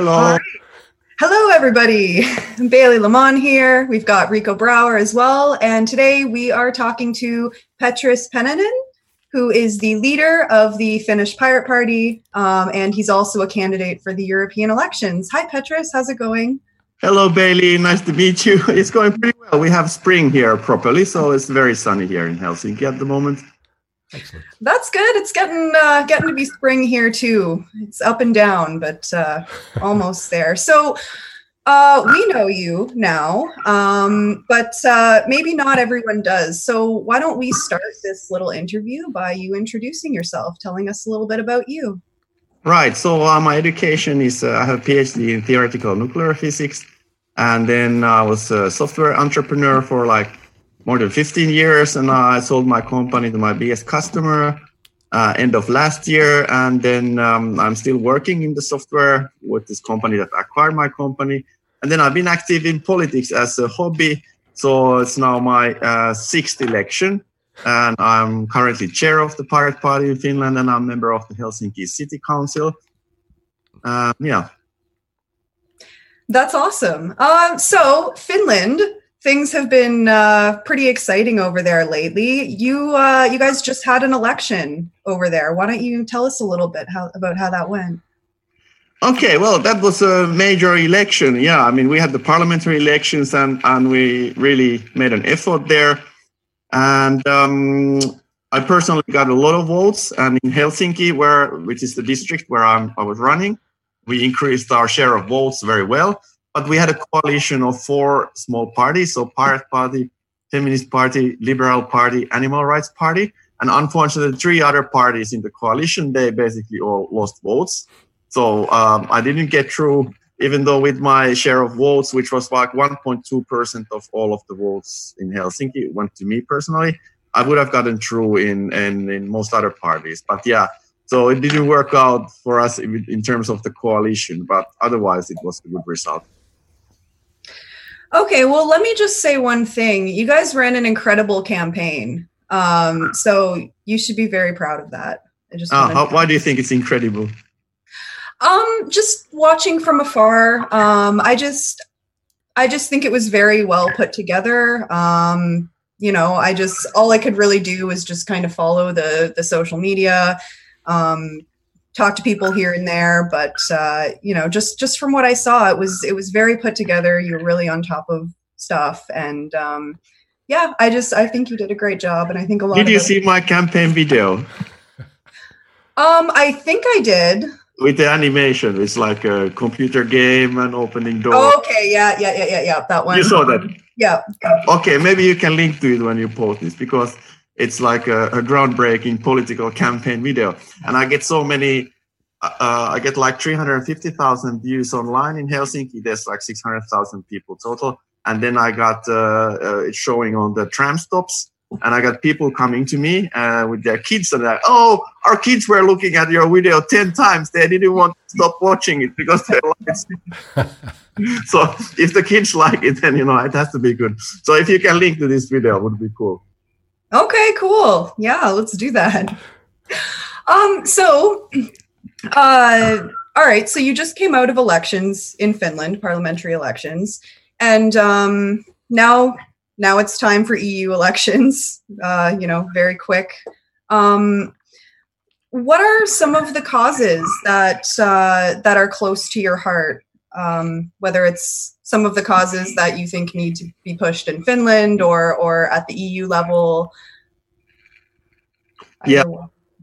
Hello. Hello, everybody. Bailey Lamont here. We've got Rico Brower as well. And today we are talking to Petrus Pennanen, who is the leader of the Finnish Pirate Party. Um, and he's also a candidate for the European elections. Hi, Petrus. How's it going? Hello, Bailey. Nice to meet you. It's going pretty well. We have spring here properly, so it's very sunny here in Helsinki at the moment. Excellent. That's good. It's getting uh, getting to be spring here too. It's up and down, but uh, almost there. So uh, we know you now, um, but uh, maybe not everyone does. So why don't we start this little interview by you introducing yourself, telling us a little bit about you? Right. So uh, my education is uh, I have a PhD in theoretical nuclear physics, and then I was a software entrepreneur for like more than 15 years, and I sold my company to my biggest customer uh, end of last year, and then um, I'm still working in the software with this company that acquired my company, and then I've been active in politics as a hobby. So it's now my uh, sixth election, and I'm currently chair of the Pirate Party in Finland, and I'm a member of the Helsinki City Council. Uh, yeah. That's awesome. Uh, so Finland things have been uh, pretty exciting over there lately. You uh, you guys just had an election over there. Why don't you tell us a little bit how, about how that went? Okay, well, that was a major election. Yeah, I mean, we had the parliamentary elections, and and we really made an effort there. And um, I personally got a lot of votes. And in Helsinki, where which is the district where I'm, I was running, we increased our share of votes very well but we had a coalition of four small parties so pirate party feminist party liberal party animal rights party and unfortunately three other parties in the coalition they basically all lost votes. So um, i didn't get through even though with my share of votes which was like 1.2% of all of the votes in helsinki went to me personally i would have gotten through in, in, in most other parties. But yeah so it didn't work out for us in, in terms of the coalition but otherwise it was a good result Okay, well, let me just say one thing. You guys ran an incredible campaign. Um, so you should be very proud of that. I just oh, how, why do you think it's incredible? Um, just watching from afar. Um, I just I just think it was very well put together. Um, you know, I just all I could really do was just kind of follow the the social media, um, talk to people here and there but uh, you know just just from what i saw it was it was very put together. You were really on top of stuff. And um, yeah i just i think you did a great job. And i think a lot did you see my campaign video? Um i think i did. With the animation. It's like a computer game and opening door. Oh, okay. Yeah yeah yeah yeah yeah. That one. You saw that? Yeah. Okay. Maybe you can link to it when you post this because it's like a, a, groundbreaking political campaign video. And i get so many uh, i get like 350000 views online in helsinki. There's like 600000 people total. And then i got uh, uh, it showing on the tram stops. And i got people coming to me uh, with their kids and they're like, oh our kids were looking at your video 10 times. They didn't want to stop watching it because they like it. So if the kids like it then you know it has to be good. So if you can link to this video it would be cool Okay, cool. Yeah, let's do that. Um, so, uh, all right. So you just came out of elections in Finland, parliamentary elections, and um, now now it's time for EU elections. Uh, you know, very quick. Um, what are some of the causes that uh, that are close to your heart? Um, whether it's some of the causes that you think need to be pushed in Finland or or at the EU level? Yeah,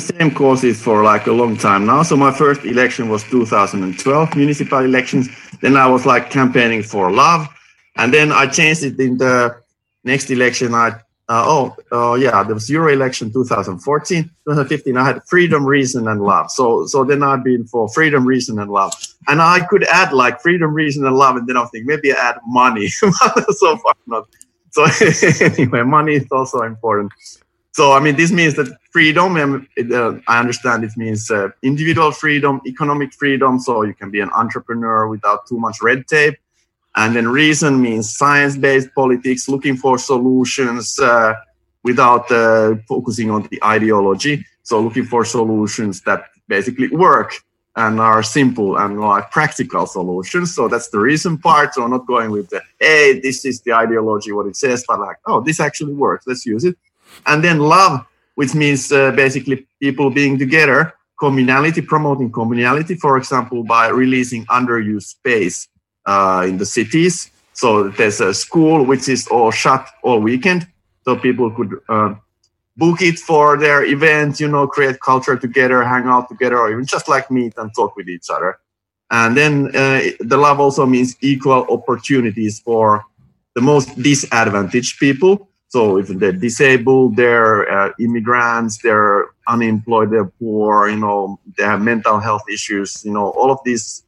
same causes for like a long time now. So my first election was 2012 municipal elections. Then I was like campaigning for love, and then I changed it in the next election. I uh, oh oh yeah, there was Euro election 2014, 2015. I had freedom, reason, and love. So so then I've been for freedom, reason, and love. And I could add like freedom, reason, and love, and then I think maybe I add money. so far not. So anyway, money is also important. So I mean, this means that freedom. Uh, I understand it means uh, individual freedom, economic freedom. So you can be an entrepreneur without too much red tape and then reason means science-based politics, looking for solutions uh, without uh, focusing on the ideology. So looking for solutions that basically work and are simple and like practical solutions. So that's the reason part. So not going with the hey, this is the ideology, what it says, but like, oh, this actually works. Let's use it. And then love, which means uh, basically people being together, communality, promoting communality, for example, by releasing underused space uh, in the cities. So there's a school which is all shut all weekend, so people could uh, book it for their events, you know, create culture together, hang out together, or even just like meet and talk with each other. And then uh, the love also means equal opportunities for the most disadvantaged people. So if they're disabled, they're uh, immigrants, they're unemployed, they're poor, you know, they have mental health issues, you know, all of these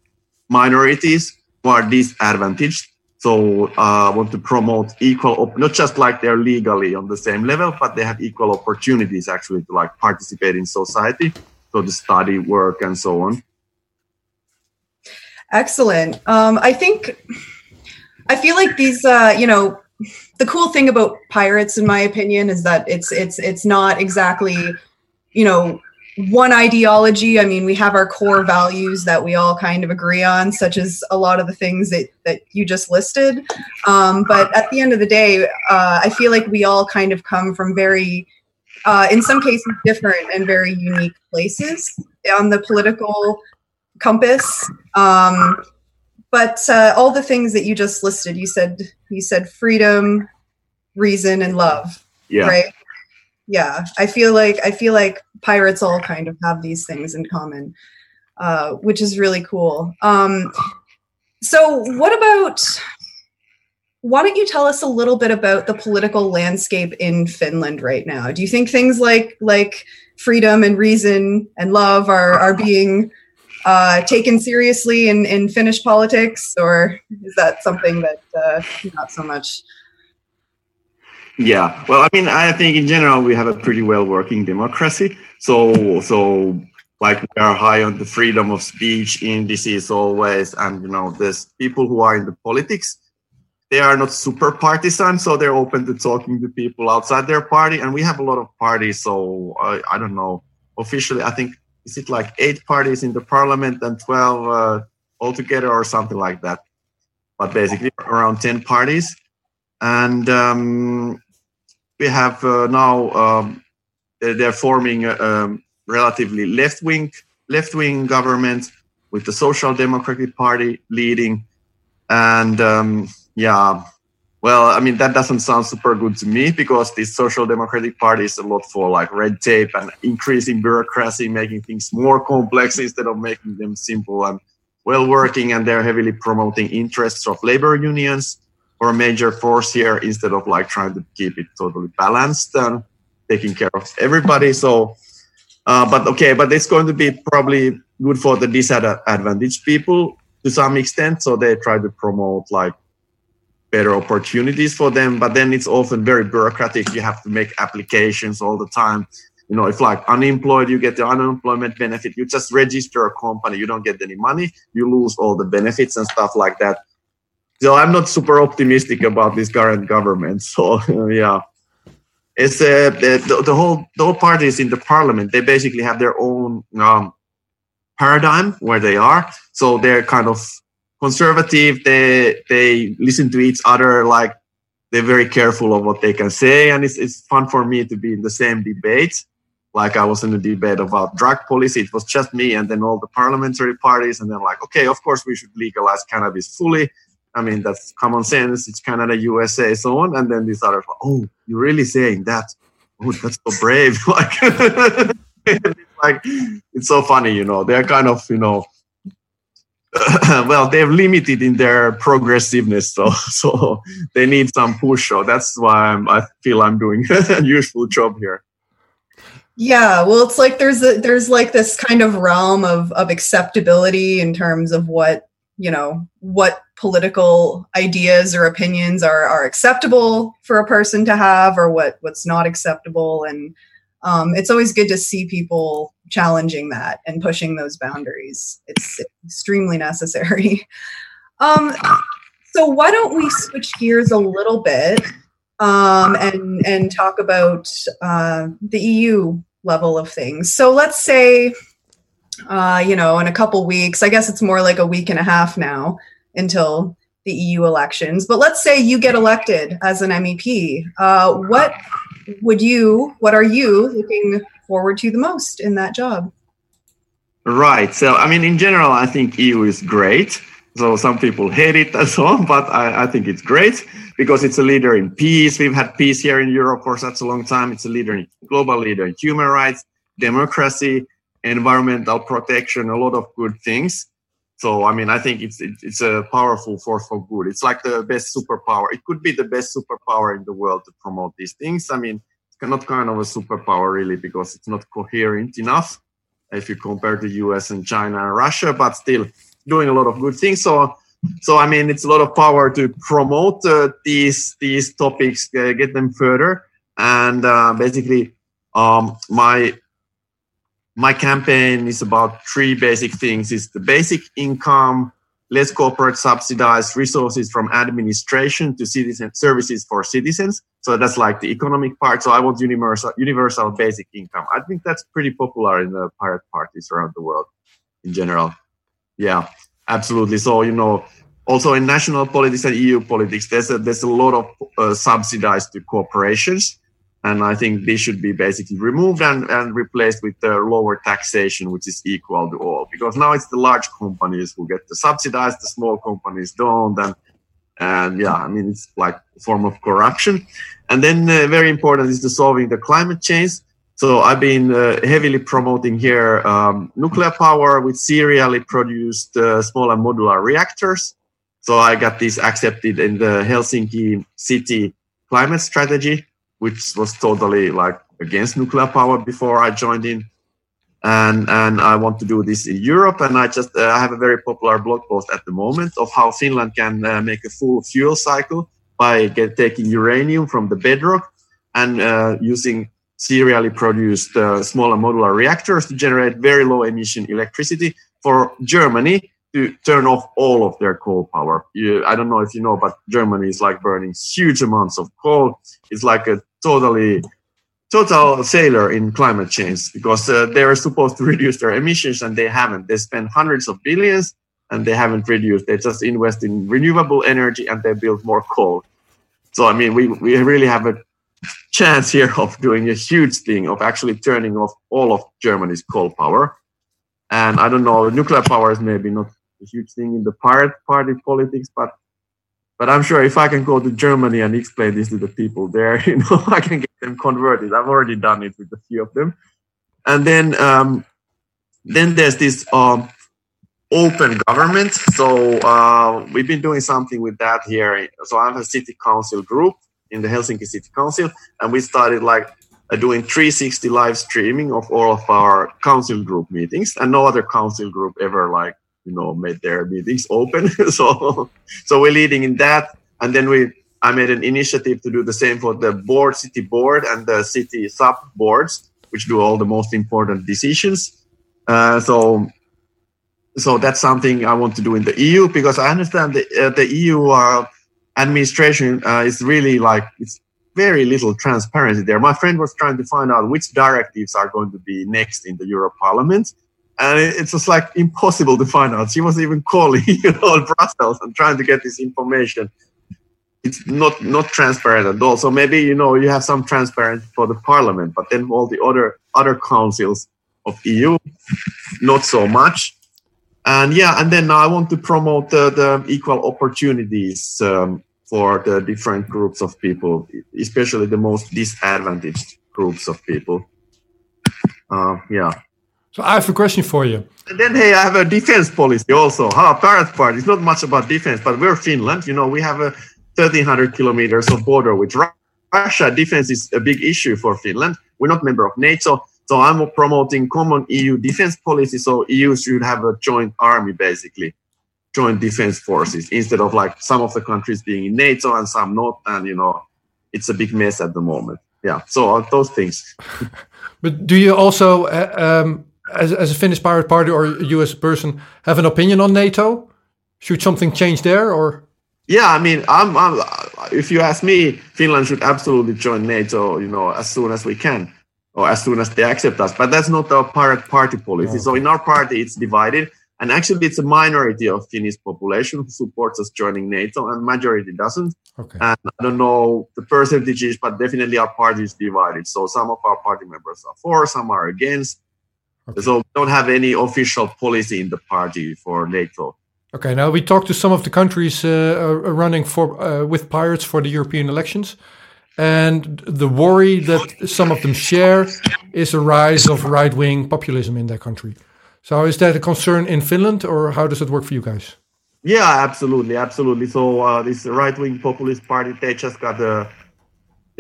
minorities who are disadvantaged so uh, I want to promote equal, op- not just like they're legally on the same level, but they have equal opportunities actually to like participate in society, so to study, work, and so on. Excellent. Um, I think I feel like these, uh, you know, the cool thing about pirates, in my opinion, is that it's it's it's not exactly, you know, one ideology. I mean we have our core values that we all kind of agree on such as a lot of the things that, that you just listed. Um, but at the end of the day uh, i feel like we all kind of come from very uh, in some cases different and very unique places on the political compass. Um, but uh, all the things that you just listed you said you said freedom reason and love yeah. right? Yeah i feel like i feel like pirates all kind of have these things in common uh, which is really cool um, so what about why don't you tell us a little bit about the political landscape in finland right now do you think things like like freedom and reason and love are are being uh, taken seriously in, in Finnish politics, or is that something that uh, not so much? Yeah, well, I mean, I think in general we have a pretty well working democracy. So, so like we are high on the freedom of speech indices always, and you know, there's people who are in the politics. They are not super partisan, so they're open to talking to people outside their party. And we have a lot of parties, so I, don't know. Officially, I think is it like eight parties in the parliament and twelve uh, altogether, or something like that. But basically, around ten parties and um, we have uh, now um, they're forming a, a relatively left wing left wing government with the Social Democratic Party leading, and um, yeah. Well, I mean that doesn't sound super good to me because the Social Democratic Party is a lot for like red tape and increasing bureaucracy, making things more complex instead of making them simple and well working. And they're heavily promoting interests of labor unions or a major force here instead of like trying to keep it totally balanced and taking care of everybody. So, uh, but okay, but it's going to be probably good for the disadvantaged people to some extent. So they try to promote like better opportunities for them, but then it's often very bureaucratic. You have to make applications all the time. You know, if like unemployed, you get the unemployment benefit. You just register a company, you don't get any money, you lose all the benefits and stuff like that so I'm not super optimistic about this current government. So yeah, it's uh, the, the whole the whole parties in the parliament. They basically have their own um, paradigm where they are. So they're kind of conservative. They they listen to each other like they're very careful of what they can say, and it's it's fun for me to be in the same debate. Like I was in a debate about drug policy. It was just me and then all the parliamentary parties, and then like, okay, of course we should legalize cannabis fully I mean, that's common sense. It's Canada, USA, so on. And then these other, oh, you're really saying that? Oh, that's so brave. like, it's like, it's so funny, you know. They're kind of, you know, well, they're limited in their progressiveness, so so they need some push. So that's why I'm, I feel I'm doing a useful job here. Yeah, well, it's like there's a, there's like this kind of realm of of acceptability in terms of what you know what political ideas or opinions are, are acceptable for a person to have or what what's not acceptable. And um, it's always good to see people challenging that and pushing those boundaries. It's extremely necessary. Um, so why don't we switch gears a little bit um, and and talk about uh, the eu level of things. So let's say uh, you know, in a couple weeks. I guess it's more like a week and a half now until the EU elections. But let's say you get elected as an MEP. Uh, what would you, what are you looking forward to the most in that job? Right. So, I mean, in general, I think EU is great. So some people hate it and so on, but I, I, think it's great because it's a leader in peace. We've had peace here in Europe for such a long time. It's a leader in global leader in human rights, democracy, environmental protection, a lot of good things. So I mean, I think it's it's a powerful force for good. It's like the best superpower. It could be the best superpower in the world to promote these things. I mean, it's not kind of a superpower really because it's not coherent enough if you compare the US and China and Russia, but still doing a lot of good things. So, so I mean, it's a lot of power to promote uh, these these topics, uh, get them further, and uh, basically, um, my my campaign is about three basic things: is the basic income, less corporate subsidized resources from administration to citizen services for citizens. So that's like the economic part. So I want universal universal basic income. I think that's pretty popular in the pirate parties around the world in general. Yeah, absolutely. So you know, also in national politics and EU politics, there's a there's a lot of uh, subsidized to corporations, and I think this should be basically removed and, and replaced with the lower taxation, which is equal to all. Because now it's the large companies who get the subsidized, the small companies don't, and and yeah, I mean, it's like a form of corruption. And then uh, very important is the solving the climate change. So I've been uh, heavily promoting here um, nuclear power with serially produced uh, small and modular reactors. So I got this accepted in the Helsinki city climate strategy, which was totally like against nuclear power before I joined in and and I want to do this in Europe. And I just uh, have a very popular blog post at the moment of how Finland can uh, make a full fuel cycle by get, taking uranium from the bedrock and uh, using serially produced uh, smaller modular reactors to generate very low emission electricity for Germany to turn off all of their coal power. I don't know if you know, but Germany is like burning huge amounts of coal. It's like a totally total sailor in climate change because uh, they are supposed to reduce their emissions and they haven't. They spend hundreds of billions and they haven't reduced. They just invest in renewable energy and they build more coal. So, I mean, we, we really have a chance here of doing a huge thing of actually turning off all of Germany's coal power. And I don't know, nuclear power is maybe not a huge thing in the pirate party politics, but but I'm sure if I can go to Germany and explain this to the people there, you know, I can get them converted. I've already done it with a few of them. And then um, then there's this um, open government. So uh, we've been doing something with that here. So I have a city council group in the Helsinki City Council, and we started like uh, doing 360 live streaming of all of our council group meetings, and no other council group ever like you know made their meetings open. So so we're leading in that. And then we i made an initiative to do the same for the board city board and the city sub boards which do all the most important decisions. Uh, so so that's something i want to do in the eu because i understand the, uh, the eu uh, administration uh, is really like it's very little transparency there. My friend was trying to find out which directives are going to be next in the euro parliament and it's just like impossible to find out. She was even calling, you know, Brussels and trying to get this information. It's not not transparent at all. So maybe you know you have some transparency for the parliament, but then all the other other councils of EU, not so much. And yeah, and then I want to promote the, the equal opportunities um, for the different groups of people, especially the most disadvantaged groups of people. Uh, yeah. So I have a question for you. And then, hey, I have a defense policy also. Huh? Pirate part. It's not much about defense, but we're Finland. You know, we have a 1,300 kilometers of border with Russia. Defense is a big issue for Finland. We're not member of NATO. So I'm promoting common EU defense policy. So EU should have a joint army, basically, joint defense forces, instead of like some of the countries being in NATO and some not. And, you know, it's a big mess at the moment. Yeah. So uh, those things. but do you also uh, um, as, as a Finnish pirate party or a US person, have an opinion on NATO? Should something change there, or? Yeah, I mean, I'm, I'm, if you ask me, Finland should absolutely join NATO. You know, as soon as we can. or as soon as they accept us. But that's not our pirate party policy. Oh, so in our party, it's divided. And actually, it's a minority of Finnish population who supports us joining NATO, and majority doesn't. Okay. And I don't know the percentages, but definitely our party is divided. So some of our party members are for, some are against. Okay. So we don't have any official policy in the party for NATO. Okay, now we talked to some of the countries uh, uh, running for uh, with pirates for the European elections, and the worry that some of them share is a rise of right-wing populism in their country. So, is that a concern in Finland, or how does it work for you guys? Yeah, absolutely, absolutely. So uh, this right-wing populist party, they just got the,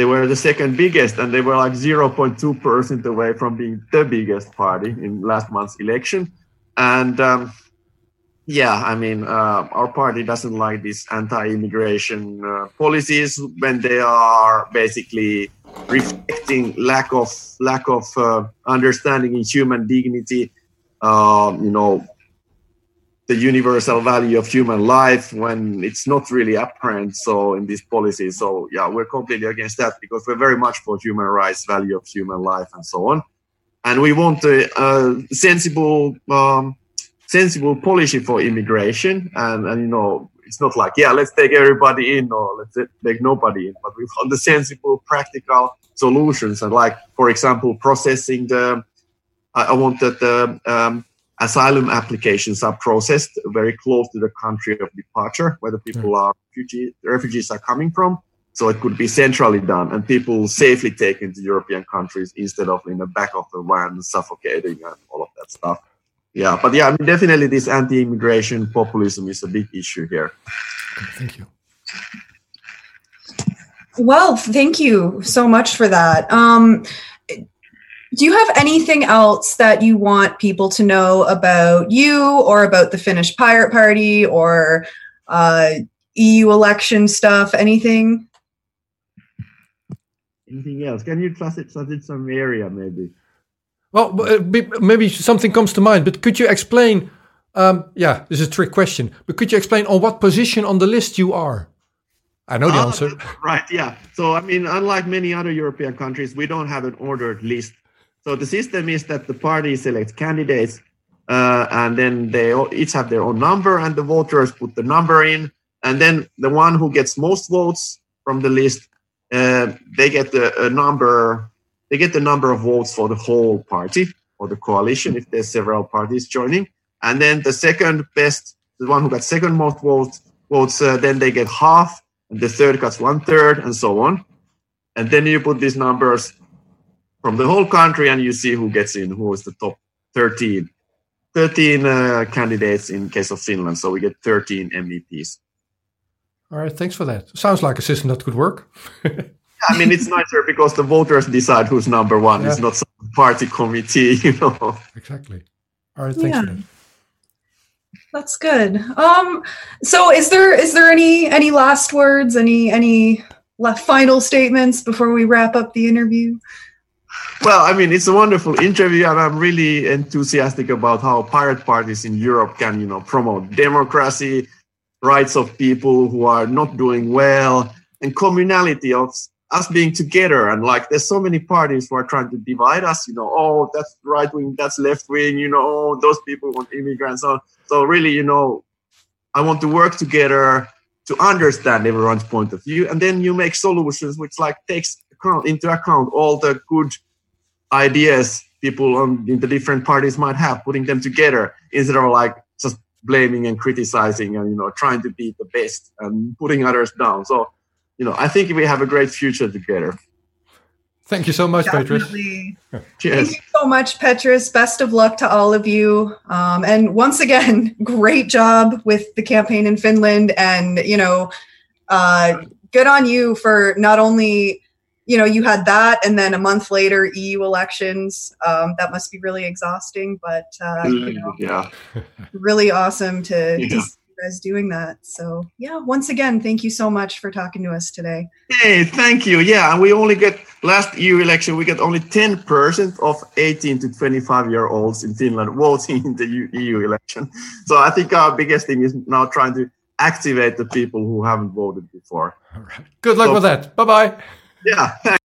they were the second biggest, and they were like 0.2 percent away from being the biggest party in last month's election. And um, yeah, I mean, uh, our party doesn't like these anti-immigration uh, policies when they are basically reflecting lack of lack of uh, understanding in human dignity. Um, you know, the universal value of human life when it's not really apparent so in these policies so yeah we're completely against that because we're very much for human rights value of human life and so on. And we want a, a sensible um, sensible policy for immigration. And, and you know it's not like yeah let's take everybody in or let's take nobody in but we want the sensible practical solutions. And like for example processing the i, I want that the um, asylum applications are processed very close to the country of departure, where the people are refugee, refugees are coming from. So it could be centrally done, and people safely taken to European countries instead of in the back of the van suffocating and all of that stuff. Yeah, but yeah, I mean, definitely this anti-immigration populism is a big issue here. Thank you. Well, thank you so much for that. Um, do you have anything else that you want people to know about you or about the Finnish Pirate Party or uh, EU election stuff? Anything? Anything else? Can you trust it, trust it some area maybe? Well, uh, maybe something comes to mind, but could you explain? Um, yeah, this is a trick question, but could you explain on what position on the list you are? I know the Ah, answer. Right, yeah. So, I mean, unlike many other European countries, we don't have an ordered list. So the system is that the party selects candidates, uh, and then they each have their own number, and the voters put the number in, and then the one who gets most votes from the list, uh, they get the a number. They get the number of votes for the whole party or the coalition if there's several parties joining, and then the second best, the one who got second most votes, votes, uh, then they get half, and the third gets one third, and so on. And then you put these numbers from the whole country and you see who gets in, who is the top 13. 13 uh, candidates in case of Finland, so we get 13 MEPs. All right, thanks for that. Sounds like a system that could work. I mean, it's nicer because the voters decide who's number one. It's not some party committee, you know. Exactly. All right, thanks for that. That's good. Um, so is there is there any any last words, any any la- final statements before we wrap up the interview? Well, I mean, it's a wonderful interview, and I'm really enthusiastic about how pirate parties in Europe can, you know, promote democracy, rights of people who are not doing well, and communality of us being together. And like, there's so many parties who are trying to divide us. You know, oh, that's right wing, that's left wing. You know, oh, those people want immigrants. So, so really, you know, I want to work together to understand everyone's point of view, and then you make solutions which like takes account into account all the good ideas people on in the different parties might have, putting them together instead of like just blaming and criticizing and you know trying to be the best and putting others down. So, you know, I think we have a great future together. Thank you so much, Petrus. Definitely. Cheers. Thank you so much, Petrus. Best of luck to all of you. Um, and once again, great job with the campaign in Finland. And, you know, uh, good on you for not only, you know, you had that and then a month later, EU elections. Um, that must be really exhausting, but, uh, you know, Yeah. really awesome to, to see you guys doing that. So, yeah, once again, thank you so much for talking to us today. Hey, thank you. Yeah, and we only get last EU election. We get only ten percent of eighteen to twenty-five year olds in Finland voting in the EU election. So I think our biggest thing is now trying to activate the people who haven't voted before. All right. Good luck So- with that. Bye bye. Yeah.